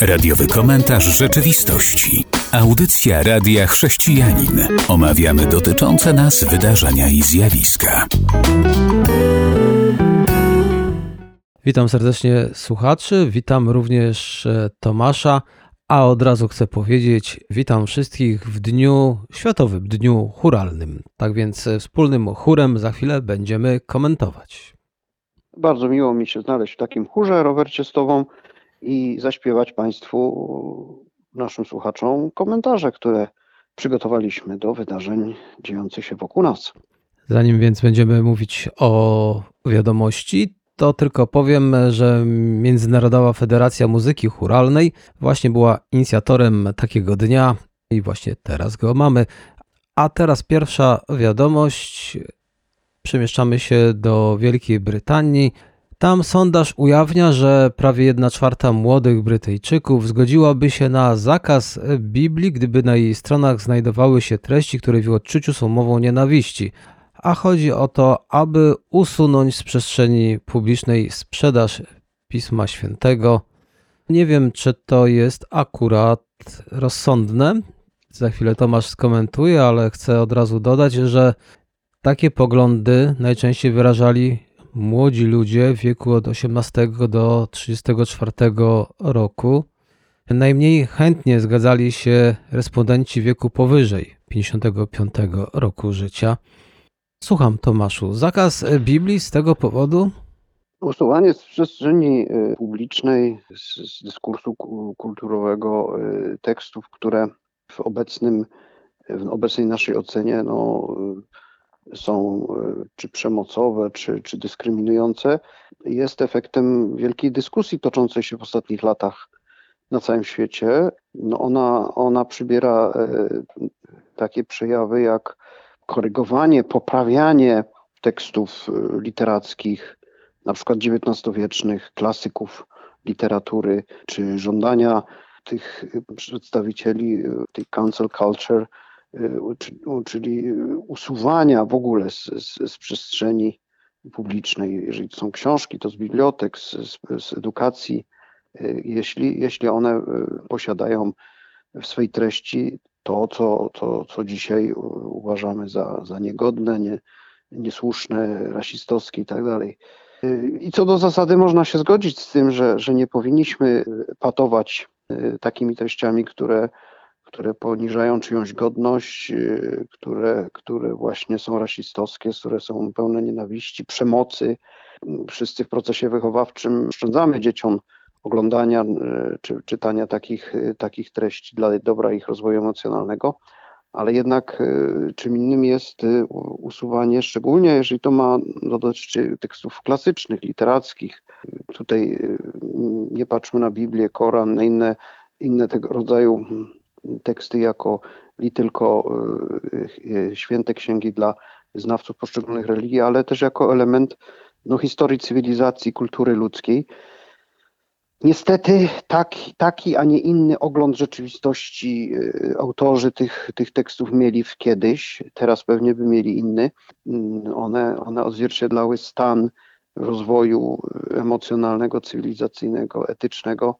Radiowy komentarz rzeczywistości. Audycja Radia Chrześcijanin. Omawiamy dotyczące nas wydarzenia i zjawiska. Witam serdecznie słuchaczy, witam również e, Tomasza, a od razu chcę powiedzieć, witam wszystkich w dniu, światowym dniu churalnym. Tak więc e, wspólnym chórem za chwilę będziemy komentować. Bardzo miło mi się znaleźć w takim chórze, Robercie, z Tobą i zaśpiewać Państwu, naszym słuchaczom, komentarze, które przygotowaliśmy do wydarzeń dziejących się wokół nas. Zanim więc będziemy mówić o wiadomości, to tylko powiem, że Międzynarodowa Federacja Muzyki Churalnej właśnie była inicjatorem takiego dnia i właśnie teraz go mamy. A teraz pierwsza wiadomość. Przemieszczamy się do Wielkiej Brytanii. Tam sondaż ujawnia, że prawie 1 czwarta młodych Brytyjczyków zgodziłaby się na zakaz Biblii, gdyby na jej stronach znajdowały się treści, które w odczuciu są mową nienawiści. A chodzi o to, aby usunąć z przestrzeni publicznej sprzedaż Pisma Świętego. Nie wiem, czy to jest akurat rozsądne. Za chwilę Tomasz skomentuje, ale chcę od razu dodać, że takie poglądy najczęściej wyrażali młodzi ludzie w wieku od 18 do 34 roku. Najmniej chętnie zgadzali się respondenci wieku powyżej 55 roku życia. Słucham, Tomaszu. Zakaz Biblii z tego powodu? Usuwanie z przestrzeni y, publicznej, z, dyskursu kulturowego y, tekstów, które w obecnym, w obecnej naszej ocenie no, są e, czy przemocowe, czy, czy dyskryminujące, jest efektem wielkiej dyskusji toczącej się w ostatnich latach na całym świecie. No ona, ona przybiera e, takie przejawy jak korygowanie, poprawianie tekstów e, literackich, na przykład XIX-wiecznych klasyków literatury, czy żądania tych przedstawicieli tej cancel culture, czyli usuwania w ogóle z, z, z, przestrzeni publicznej, jeżeli to są książki, to z bibliotek, z, z edukacji, y, jeśli, jeśli one y, posiadają w swej treści to, co, to, co dzisiaj uważamy za, za niegodne, nie, niesłuszne, rasistowskie i tak dalej. I co do zasady można się zgodzić z tym, że, że nie powinniśmy patować takimi treściami, które które poniżają czyjąś godność, y, które, które właśnie są rasistowskie, które są pełne nienawiści, przemocy. Wszyscy w procesie wychowawczym oszczędzamy dzieciom oglądania y, czy czytania takich, y, takich treści dla dobra ich rozwoju emocjonalnego, ale jednak czym innym jest usuwanie, szczególnie jeżeli to ma dotyczyć tekstów klasycznych, literackich. Tutaj nie patrzmy na Biblię, Koran, na inne, inne tego rodzaju teksty jako i tylko e, e, święte księgi dla znawców poszczególnych religii, ale też jako element no, historii cywilizacji, kultury ludzkiej. Niestety taki, taki, a nie inny ogląd rzeczywistości e, autorzy tych, tych tekstów mieli w kiedyś, teraz pewnie by mieli inny. One, one odzwierciedlały stan rozwoju emocjonalnego, cywilizacyjnego, etycznego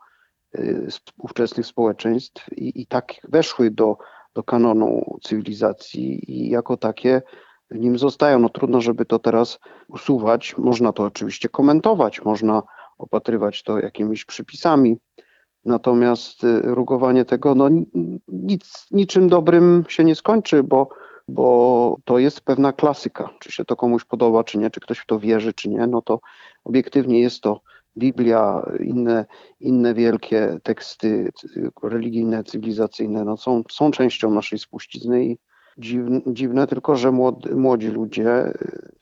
ówczesnych społeczeństw i, i tak weszły do, do kanonu cywilizacji i jako takie w nim zostają. No trudno, żeby to teraz usuwać. Można to oczywiście komentować, można opatrywać to jakimiś przypisami. Natomiast y, rugowanie tego no, nic, niczym dobrym się nie skończy, bo, bo to jest pewna klasyka. Czy się to komuś podoba, czy nie, czy ktoś w to wierzy, czy nie, no to obiektywnie jest to Biblia, inne, inne wielkie teksty religijne, cywilizacyjne no są, są częścią naszej spuścizny i dziwne, dziwne tylko, że młody, młodzi ludzie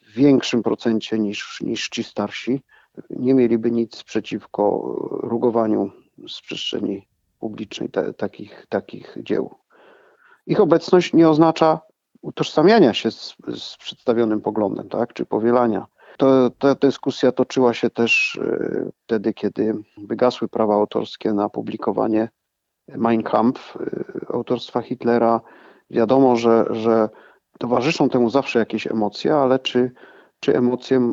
w większym procencie niż, niż ci starsi nie mieliby nic przeciwko rugowaniu z przestrzeni publicznej te, takich, takich dzieł. Ich obecność nie oznacza utożsamiania się z, z przedstawionym poglądem, tak, czy powielania to, ta dyskusja toczyła się też e, wtedy, kiedy wygasły prawa autorskie na publikowanie Mein Kampf e, autorstwa Hitlera. Wiadomo, że, że towarzyszą temu zawsze jakieś emocje, ale czy, czy emocje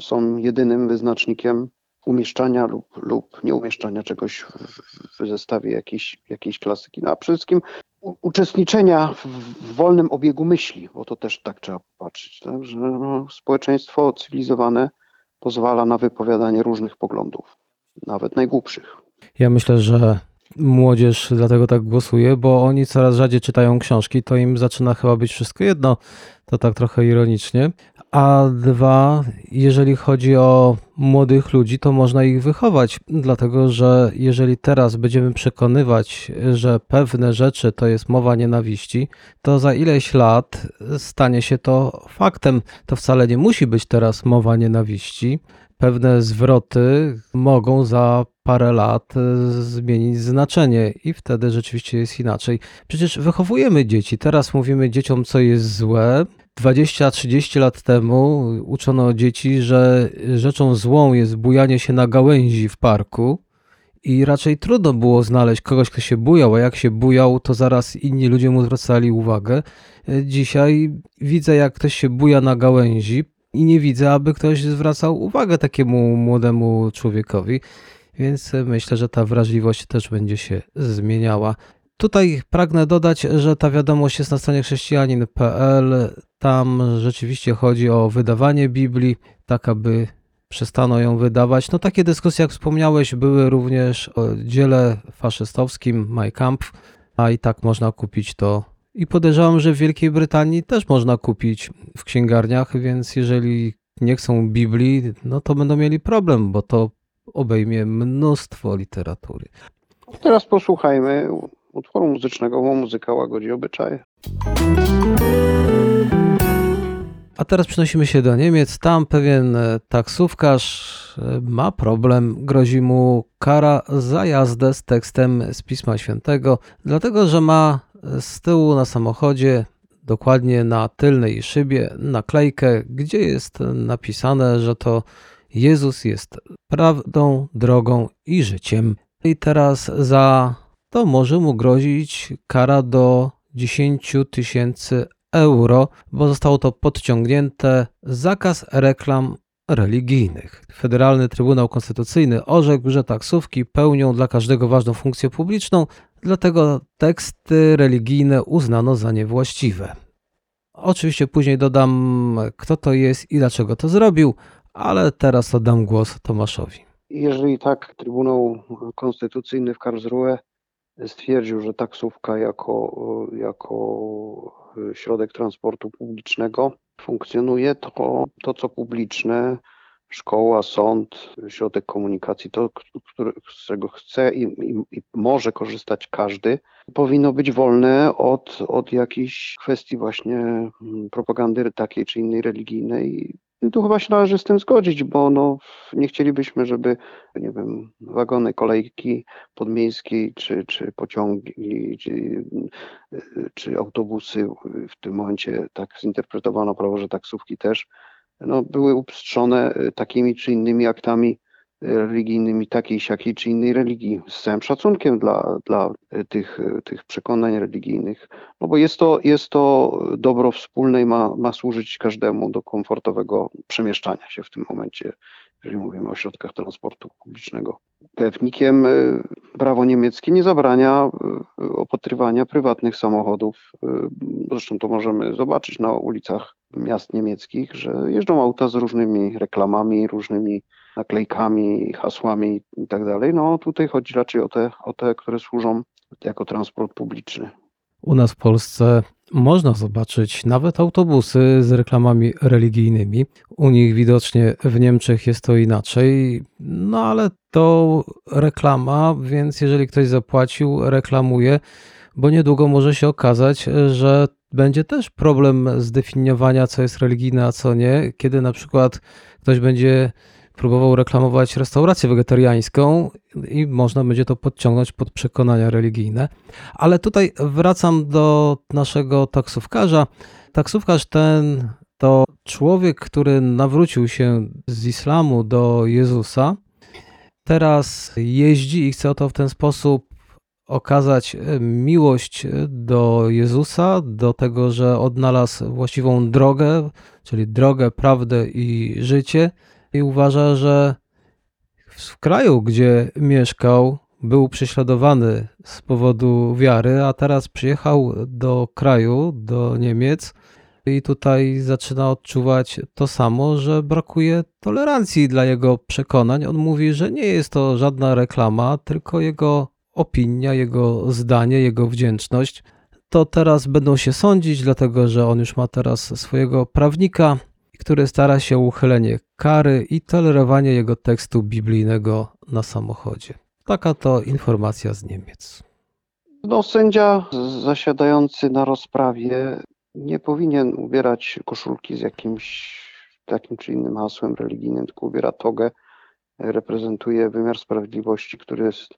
są jedynym wyznacznikiem umieszczania lub, lub nieumieszczania czegoś w, w zestawie jakiejś, jakiejś klasyki. No a przede wszystkim uczestniczenia w, wolnym obiegu myśli, bo to też tak trzeba patrzeć, tak? że no, społeczeństwo cywilizowane pozwala na wypowiadanie różnych poglądów, nawet najgłupszych. Ja myślę, że młodzież dlatego tak głosuje, bo oni coraz rzadziej czytają książki, to im zaczyna chyba być wszystko jedno. To tak trochę ironicznie. A dwa, jeżeli chodzi o młodych ludzi, to można ich wychować, dlatego że jeżeli teraz będziemy przekonywać, że pewne rzeczy to jest mowa nienawiści, to za ileś lat stanie się to faktem. To wcale nie musi być teraz mowa nienawiści. Pewne zwroty mogą za parę lat zmienić znaczenie i wtedy rzeczywiście jest inaczej. Przecież wychowujemy dzieci. Teraz mówimy dzieciom, co jest złe, 20-30 lat temu uczono dzieci, że rzeczą złą jest bujanie się na gałęzi w parku i raczej trudno było znaleźć kogoś, kto się bujał, a jak się bujał, to zaraz inni ludzie mu zwracali uwagę. Dzisiaj widzę, jak ktoś się buja na gałęzi i nie widzę, aby ktoś zwracał uwagę takiemu młodemu człowiekowi. Więc myślę, że ta wrażliwość też będzie się zmieniała. Tutaj pragnę dodać, że ta wiadomość jest na stronie chrześcijanin.pl. Tam rzeczywiście chodzi o wydawanie Biblii, tak aby przestano ją wydawać. No takie dyskusje, jak wspomniałeś, były również o dziele faszystowskim Mein Kampf, a i tak można kupić to. I podejrzewam, że w Wielkiej Brytanii też można kupić w księgarniach, więc jeżeli nie chcą Biblii, no to będą mieli problem, bo to obejmie mnóstwo literatury. Teraz posłuchajmy utworu muzycznego, bo muzyka łagodzi obyczaje. A teraz przenosimy się do Niemiec. Tam pewien e, taksówkarz e, ma problem. Grozi mu kara za jazdę z tekstem z Pisma Świętego, dlatego że ma z tyłu na samochodzie, dokładnie na tylnej szybie, naklejkę, gdzie jest napisane, że to Jezus jest prawdą, drogą i życiem. I teraz za to może mu grozić kara do 10 tysięcy euro, bo zostało to podciągnięte zakaz reklam religijnych. Federalny Trybunał Konstytucyjny orzekł, że taksówki pełnią dla każdego ważną funkcję publiczną, dlatego teksty religijne uznano za niewłaściwe. Oczywiście później dodam, kto to jest i dlaczego to zrobił, ale teraz oddam głos Tomaszowi. Jeżeli tak Trybunał Konstytucyjny w Karlsruhe stwierdził, że taksówka jako, jako środek transportu publicznego funkcjonuje, to to, co publiczne, szkoła, sąd, środek komunikacji, to, który, z czego chce i, i, i, może korzystać każdy, powinno być wolne od, od jakichś kwestii właśnie mm, propagandy takiej czy innej religijnej. Tu chyba się należy z tym zgodzić, bo no, nie chcielibyśmy, żeby, nie wiem, wagony kolejki podmiejskiej, czy, czy pociągi, czy, czy autobusy, w tym momencie tak zinterpretowano prawo, że taksówki też, no, były upstrzone takimi czy innymi aktami religijnymi takiej, siakiej czy innej religii, z całym szacunkiem dla, dla tych, tych przekonań religijnych, no bo jest to, jest to dobro wspólne i ma, ma służyć każdemu do komfortowego przemieszczania się w tym momencie, jeżeli mówimy o środkach transportu publicznego. Pewnikiem prawo niemieckie nie zabrania opatrywania prywatnych samochodów. Zresztą to możemy zobaczyć na ulicach miast niemieckich, że jeżdżą auta z różnymi reklamami, różnymi naklejkami, hasłami i tak dalej. No tutaj chodzi raczej o te, o te, które służą jako transport publiczny. U nas w Polsce można zobaczyć nawet autobusy z reklamami religijnymi. U nich widocznie w Niemczech jest to inaczej, no ale to reklama, więc jeżeli ktoś zapłacił, reklamuje, bo niedługo może się okazać, że będzie też problem zdefiniowania, co jest religijne, a co nie, kiedy na przykład ktoś będzie próbował reklamować restaurację wegetariańską i można będzie to podciągnąć pod przekonania religijne. Ale tutaj wracam do naszego taksówkarza. Taksówkarz ten to człowiek, który nawrócił się z islamu do Jezusa. Teraz jeździ i chce to w ten sposób okazać miłość do Jezusa, do tego, że odnalazł właściwą drogę, czyli drogę, prawdę i życie i uważa, że w kraju, gdzie mieszkał, był prześladowany z powodu wiary, a teraz przyjechał do kraju, do Niemiec i tutaj zaczyna odczuwać to samo, że brakuje tolerancji dla jego przekonań. On mówi, że nie jest to żadna reklama, tylko jego opinia, jego zdanie, jego wdzięczność. To teraz będą się sądzić, dlatego że on już ma teraz swojego prawnika, który stara się o uchylenie kary i tolerowanie jego tekstu biblijnego na samochodzie. Taka to informacja z Niemiec. No, sędzia zasiadający na rozprawie nie powinien ubierać koszulki z jakimś takim czy innym hasłem religijnym, tylko ubiera togę, reprezentuje wymiar sprawiedliwości, który jest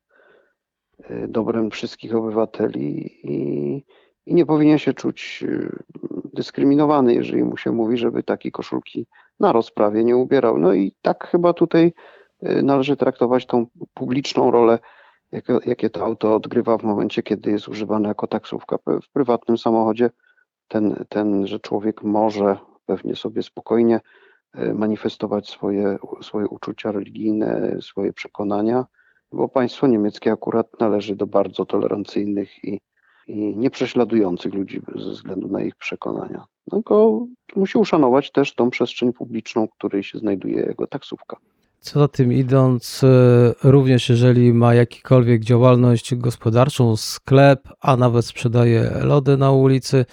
e, dobrem wszystkich obywateli i, i nie powinien się czuć e, dyskryminowany, jeżeli mu się mówi, żeby takiej koszulki na rozprawie nie ubierał. No i tak chyba tutaj e, należy traktować tą publiczną rolę, jakie, jakie to auto odgrywa w momencie, kiedy jest używane jako taksówka. W prywatnym samochodzie ten, ten, że człowiek może pewnie sobie spokojnie e, manifestować swoje, swoje uczucia religijne, swoje przekonania, bo państwo niemieckie akurat należy do bardzo tolerancyjnych i, i nieprześladujących ludzi ze względu na ich przekonania. Tylko musi uszanować też tą przestrzeń publiczną, w której się znajduje jego taksówka. Co za tym idąc, e, również jeżeli ma jakikolwiek działalność gospodarczą, sklep, a nawet sprzedaje lody na ulicy,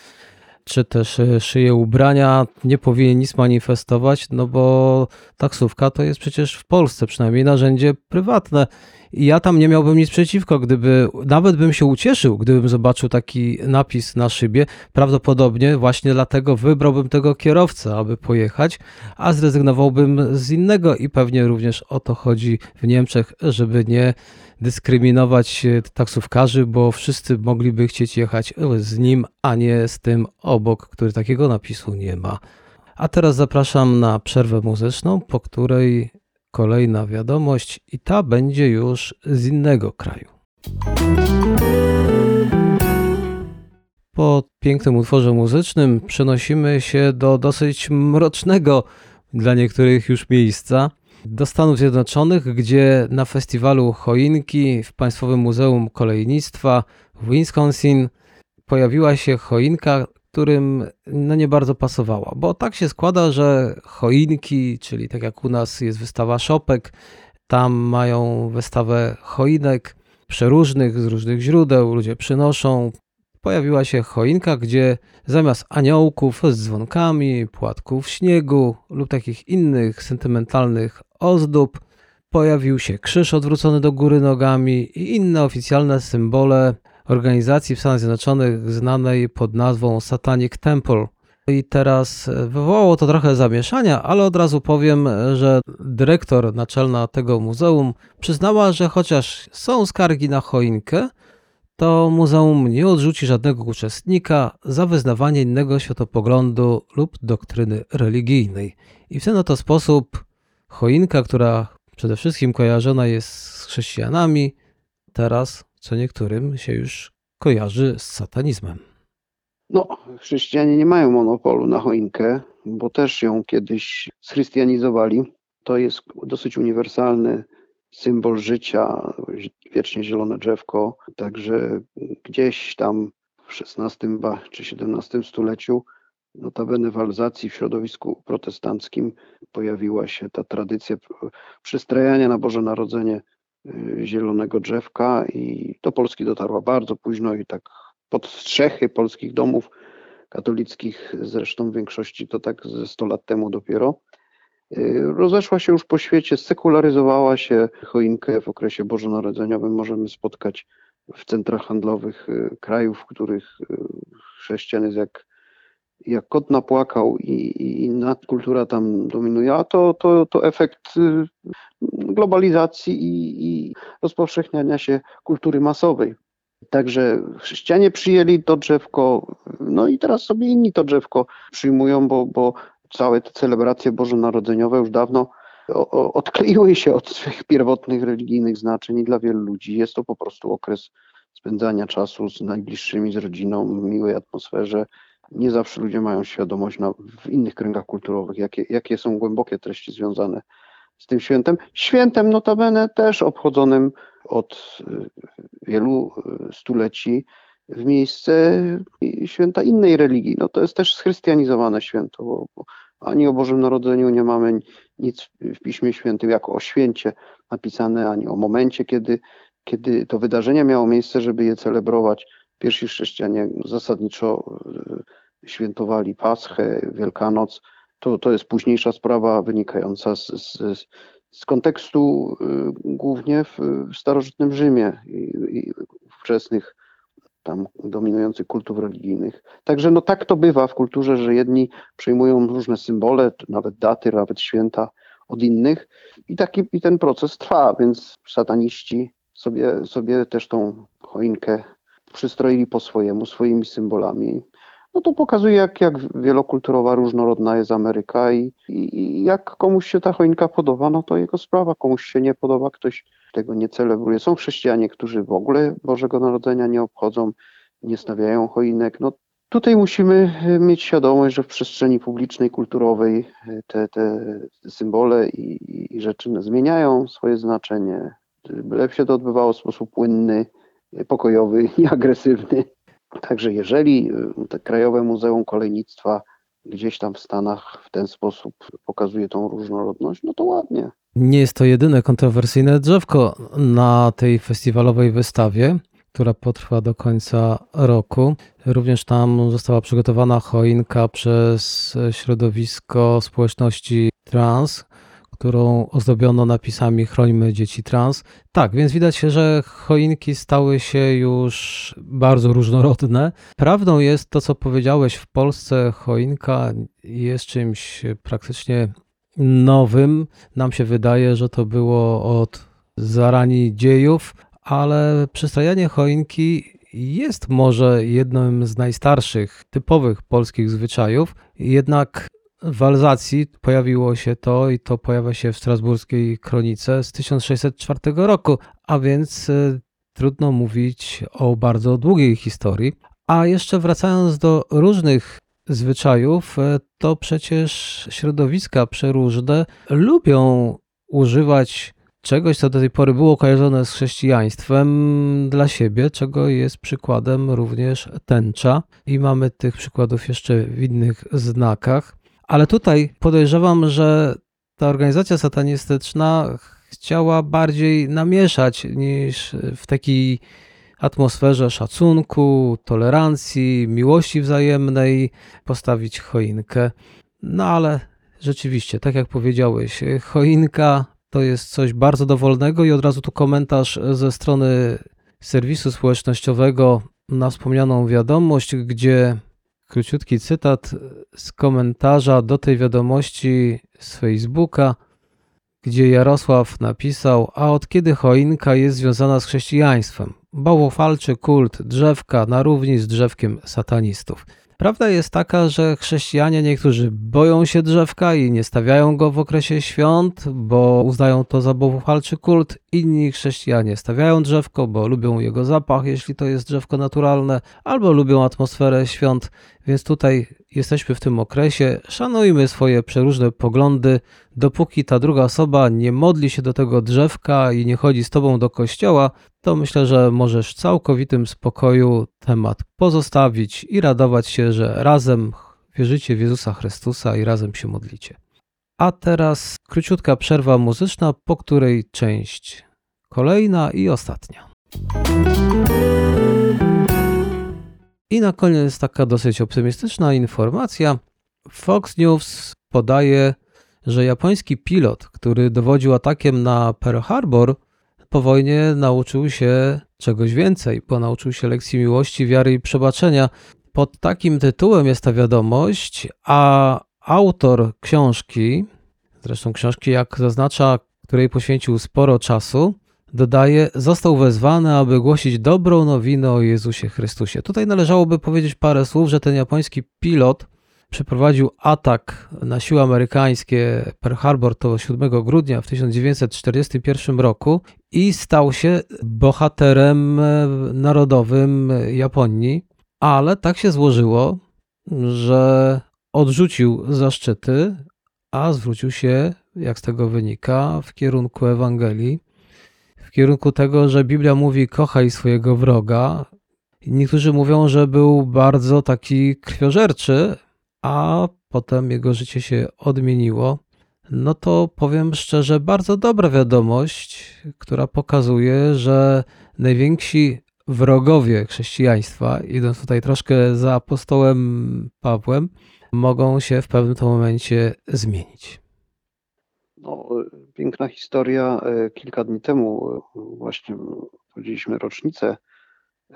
czy też e, szyje ubrania, nie powinien nic manifestować, no bo taksówka to jest przecież w Polsce przynajmniej narzędzie prywatne. I ja tam nie miałbym nic przeciwko, gdyby nawet bym się ucieszył, gdybym zobaczył taki napis na szybie. Prawdopodobnie właśnie dlatego wybrałbym tego kierowcę, aby pojechać, a zrezygnowałbym z innego i pewnie również o to chodzi w Niemczech, żeby nie dyskryminować taksówkarzy, bo wszyscy mogliby chcieć jechać z nim, a nie z tym obok, który takiego napisu nie ma. A teraz zapraszam na przerwę muzyczną, po której kolejna wiadomość i ta będzie już z innego kraju. Po pięknym utworze muzycznym przenosimy się do dosyć mrocznego dla niektórych już miejsca, do Stanów Zjednoczonych, gdzie na festiwalu choinki w Państwowym Muzeum Kolejnictwa w Wisconsin pojawiła się choinka, którym no nie bardzo pasowała, bo tak się składa, że choinki, czyli tak jak u nas jest wystawa szopek, tam mają wystawę choinek przeróżnych, z różnych źródeł, ludzie przynoszą. Pojawiła się choinka, gdzie zamiast aniołków z dzwonkami, płatków śniegu lub takich innych sentymentalnych ozdób, pojawił się krzyż odwrócony do góry nogami i inne oficjalne symbole organizacji w Stanach Zjednoczonych znanej pod nazwą Satanic Temple. I teraz wywołało to trochę zamieszania, ale od razu powiem, że dyrektor naczelna tego muzeum przyznała, że chociaż są skargi na choinkę, to muzeum nie odrzuci żadnego uczestnika za wyznawanie innego światopoglądu lub doktryny religijnej. I w ten oto sposób choinka, która przede wszystkim kojarzona jest z chrześcijanami, teraz co niektórym się już kojarzy z satanizmem. No, chrześcijanie nie mają monopolu na choinkę, bo też ją kiedyś schrystianizowali. To jest dosyć uniwersalny symbol życia, wiecznie zielone drzewko. Także gdzieś tam w XVI czy XVII stuleciu, notabene w Alzacji, w środowisku protestanckim, pojawiła się ta tradycja przystrajania na Boże Narodzenie zielonego drzewka i do Polski dotarła bardzo późno i tak pod strzechy polskich domów katolickich, zresztą w większości to tak ze 100 lat temu dopiero. Y, rozeszła się już po świecie, sekularyzowała się choinkę w okresie bożonarodzeniowym. Możemy spotkać w centrach handlowych y, krajów, w których chrześcijan jest jak jak kot napłakał i, i inna kultura tam dominuje, to, to, to efekt y, globalizacji i, i rozpowszechniania się kultury masowej. Także chrześcijanie przyjęli to drzewko, no i teraz sobie inni to drzewko przyjmują, bo, bo całe te celebracje bożonarodzeniowe już dawno odkleiły się od swych pierwotnych religijnych znaczeń i dla wielu ludzi jest to po prostu okres spędzania czasu z najbliższymi, z rodziną, w miłej atmosferze, nie zawsze ludzie mają świadomość na, w innych kręgach kulturowych, jakie, jakie są głębokie treści związane z tym świętem. Świętem notabene też obchodzonym od wielu stuleci w miejsce święta innej religii. No to jest też schrystianizowane święto, bo, bo ani o Bożym Narodzeniu nie mamy nic w Piśmie Świętym jako o święcie napisane, ani o momencie, kiedy, kiedy to wydarzenie miało miejsce, żeby je celebrować. Pierwsi chrześcijanie zasadniczo e, świętowali Paschę, Wielkanoc. To, to jest późniejsza sprawa wynikająca z, z, z kontekstu e, głównie w, w starożytnym Rzymie i, i wczesnych tam dominujących kultów religijnych. Także no tak to bywa w kulturze, że jedni przejmują różne symbole, nawet daty, nawet święta od innych i taki i ten proces trwa, więc sataniści sobie, sobie też tą choinkę przystroili po swojemu, swoimi symbolami. No to pokazuje, jak, jak wielokulturowa, różnorodna jest Ameryka i, i, jak komuś się ta choinka podoba, no to jego sprawa, komuś się nie podoba, ktoś tego nie celebruje. Są chrześcijanie, którzy w ogóle Bożego Narodzenia nie obchodzą, nie stawiają choinek. No, tutaj musimy e, mieć świadomość, że w przestrzeni publicznej, kulturowej e, te, te symbole i, i rzeczy zmieniają swoje znaczenie. Byle się to odbywało w sposób płynny, pokojowy i agresywny. Także jeżeli e, te Krajowe Muzeum Kolejnictwa gdzieś tam w Stanach w ten sposób pokazuje tą różnorodność, no to ładnie. Nie jest to jedyne kontrowersyjne drzewko na tej festiwalowej wystawie, która potrwa do końca roku. Również tam została przygotowana choinka przez środowisko społeczności trans, którą ozdobiono napisami Chrońmy dzieci trans. Tak, więc widać, że choinki stały się już bardzo różnorodne. Prawdą jest to, co powiedziałeś, w Polsce choinka jest czymś praktycznie nowym. Nam się wydaje, że to było od zarani dziejów, ale przystrajanie choinki jest może jednym z najstarszych, typowych polskich zwyczajów, jednak w Alzacji pojawiło się to i to pojawia się w strasburskiej kronice z 1604 roku, a więc y, trudno mówić o bardzo długiej historii. A jeszcze wracając do różnych zwyczajów, e, to przecież środowiska przeróżne lubią używać czegoś, co do tej pory było kojarzone z chrześcijaństwem dla siebie, czego jest przykładem również tęcza. I mamy tych przykładów jeszcze w innych znakach. Ale tutaj podejrzewam, że ta organizacja satanistyczna chciała bardziej namieszać niż w takiej atmosferze szacunku, tolerancji, miłości wzajemnej postawić choinkę. No ale rzeczywiście, tak jak powiedziałeś, choinka to jest coś bardzo dowolnego i od razu tu komentarz ze strony serwisu społecznościowego na wspomnianą wiadomość, gdzie króciutki cytat z komentarza do tej wiadomości z Facebooka, gdzie Jarosław napisał: A od kiedy choinka jest związana z chrześcijaństwem? bałwochwalczy kult drzewka na równi z drzewkiem satanistów. Prawda jest taka, że chrześcijanie niektórzy boją się drzewka i nie stawiają go w okresie świąt, bo uznają to za bałwochwalczy kult. Inni chrześcijanie stawiają drzewko, bo lubią jego zapach, jeśli to jest drzewko naturalne, albo lubią atmosferę świąt, więc tutaj jesteśmy w tym okresie. Szanujmy swoje przeróżne poglądy, dopóki ta druga osoba nie modli się do tego drzewka i nie chodzi z tobą do kościoła, to myślę, że możesz w całkowitym spokoju temat pozostawić i radować się, że razem wierzycie w Jezusa Chrystusa i razem się modlicie. A teraz króciutka przerwa muzyczna, po której część kolejna i ostatnia. I na koniec taka dosyć optymistyczna informacja. Fox News podaje, że japoński pilot, który dowodził atakiem na Pearl Harbor, po wojnie nauczył się czegoś więcej, bo nauczył się lekcji miłości, wiary i przebaczenia. Pod takim tytułem jest ta wiadomość, a autor książki, zresztą książki, jak zaznacza, której poświęcił sporo czasu, dodaje, został wezwany, aby głosić dobrą nowinę o Jezusie Chrystusie. Tutaj należałoby powiedzieć parę słów, że ten japoński pilot przeprowadził atak na siły amerykańskie Pearl Harbor to 7 grudnia w 1941 roku i stał się bohaterem narodowym Japonii, ale tak się złożyło, że odrzucił zaszczyty, a zwrócił się jak z tego wynika, w kierunku Ewangelii, w kierunku tego, że Biblia mówi kochaj swojego wroga. Niektórzy mówią, że był bardzo taki krwiożerczy, a potem jego życie się odmieniło. No to powiem szczerze, bardzo dobra wiadomość, która pokazuje, że najwięksi wrogowie chrześcijaństwa, idąc tutaj troszkę za apostołem Pawłem, mogą się w pewnym momencie zmienić. No, piękna historia. E, kilka dni temu e, właśnie obchodziliśmy rocznicę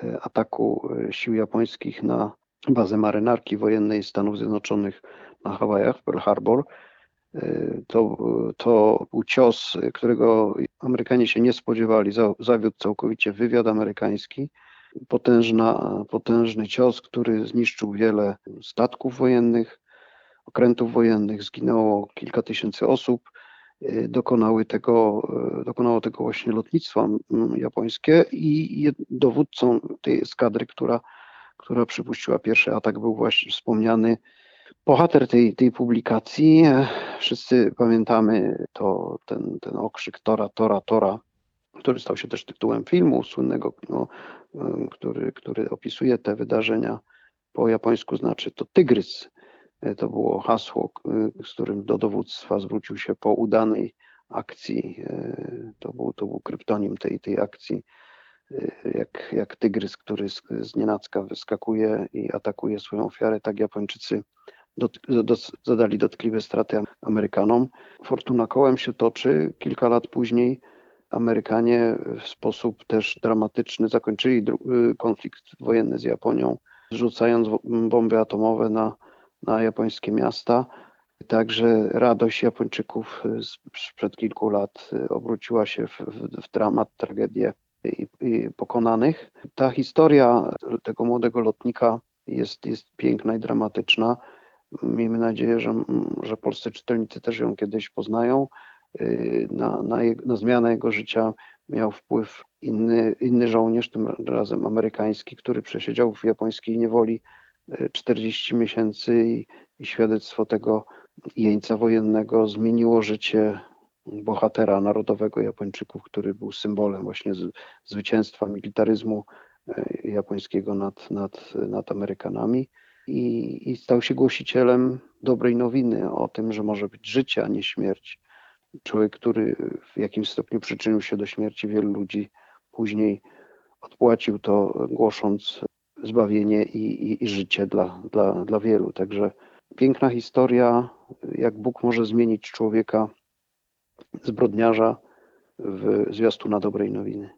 e, ataku sił japońskich na bazę marynarki wojennej Stanów Zjednoczonych na Hawajach, Pearl Harbor. To, to był cios, którego Amerykanie się nie spodziewali. Zawiódł całkowicie wywiad amerykański. Potężna, potężny cios, który zniszczył wiele statków wojennych, okrętów wojennych, zginęło kilka tysięcy osób. Dokonały tego, dokonało tego właśnie lotnictwo japońskie i dowódcą tej eskadry, która, która przypuściła pierwszy atak, był właśnie wspomniany bohater tej, tej publikacji. Wszyscy pamiętamy to, ten, ten okrzyk Tora, Tora, Tora, który stał się też tytułem filmu słynnego, no, który, który opisuje te wydarzenia. Po japońsku znaczy to tygrys. To było hasło, z którym do dowództwa zwrócił się po udanej akcji. To był, to był kryptonim tej, tej akcji. Jak, jak tygrys, który z, z nienacka wyskakuje i atakuje swoją ofiarę, tak Japończycy dot, dot, zadali dotkliwe straty Amerykanom. Fortuna kołem się toczy. Kilka lat później Amerykanie w sposób też dramatyczny zakończyli konflikt wojenny z Japonią, rzucając bomby atomowe na, na japońskie miasta. Także radość Japończyków sprzed kilku lat obróciła się w, w, w dramat, tragedię i, i pokonanych. Ta historia tego młodego lotnika jest, jest piękna i dramatyczna. Miejmy nadzieję, że, że polscy czytelnicy też ją kiedyś poznają. Y, na, na, na zmianę jego życia miał wpływ inny, inny żołnierz, tym razem amerykański, który przesiedział w japońskiej niewoli 40 y, miesięcy i, i świadectwo tego jeńca wojennego zmieniło życie bohatera narodowego Japończyków, który był symbolem właśnie z, zwycięstwa militaryzmu y, japońskiego nad, nad, nad Amerykanami i, i stał się głosicielem dobrej nowiny o tym, że może być życie, a nie śmierć. Człowiek, który w jakimś stopniu przyczynił się do śmierci wielu ludzi, później odpłacił to, głosząc zbawienie i, i, i życie dla, dla, dla wielu. Także piękna historia, jak Bóg może zmienić człowieka, zbrodniarza, w zwiastuna dobrej nowiny.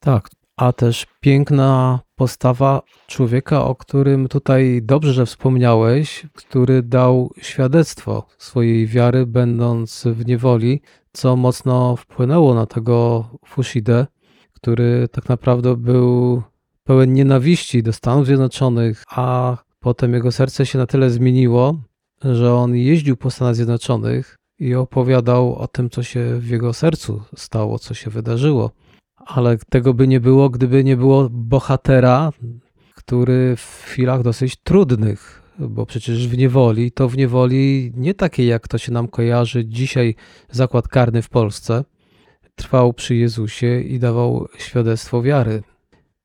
Tak, a też piękna postawa człowieka, o którym tutaj dobrze że wspomniałeś, który dał świadectwo swojej wiary, będąc w niewoli, co mocno wpłynęło na tego Fushidę, który tak naprawdę był pełen nienawiści do Stanów Zjednoczonych, a potem jego serce się na tyle zmieniło, że on jeździł po Stanach Zjednoczonych i opowiadał o tym, co się w jego sercu stało, co się wydarzyło ale tego by nie było, gdyby nie było bohatera, który w chwilach dosyć trudnych, bo przecież w niewoli, to w niewoli nie takiej, jak to się nam kojarzy dzisiaj zakład karny w Polsce, trwał przy Jezusie i dawał świadectwo wiary.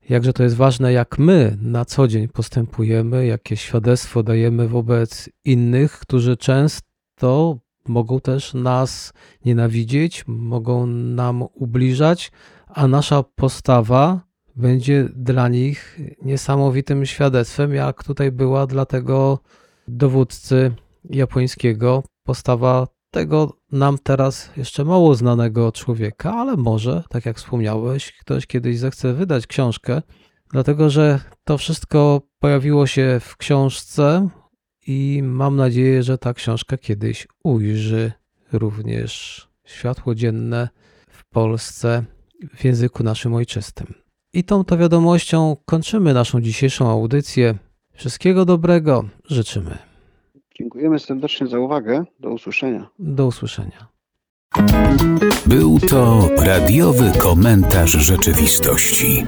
Jakże to jest ważne, jak my na co dzień postępujemy, jakie świadectwo dajemy wobec innych, którzy często mogą też nas nienawidzieć, mogą nam ubliżać, a nasza postawa będzie dla nich niesamowitym świadectwem, jak tutaj była dla tego dowódcy japońskiego. Postawa tego nam teraz jeszcze mało znanego człowieka, ale może, tak jak wspomniałeś, ktoś kiedyś zechce wydać książkę, dlatego że to wszystko pojawiło się w książce i mam nadzieję, że ta książka kiedyś ujrzy również światło dzienne w Polsce w języku naszym ojczystym. I tą to wiadomością kończymy naszą dzisiejszą audycję. Wszystkiego dobrego życzymy. Dziękujemy serdecznie za uwagę. Do usłyszenia. Do usłyszenia. Był to radiowy komentarz rzeczywistości.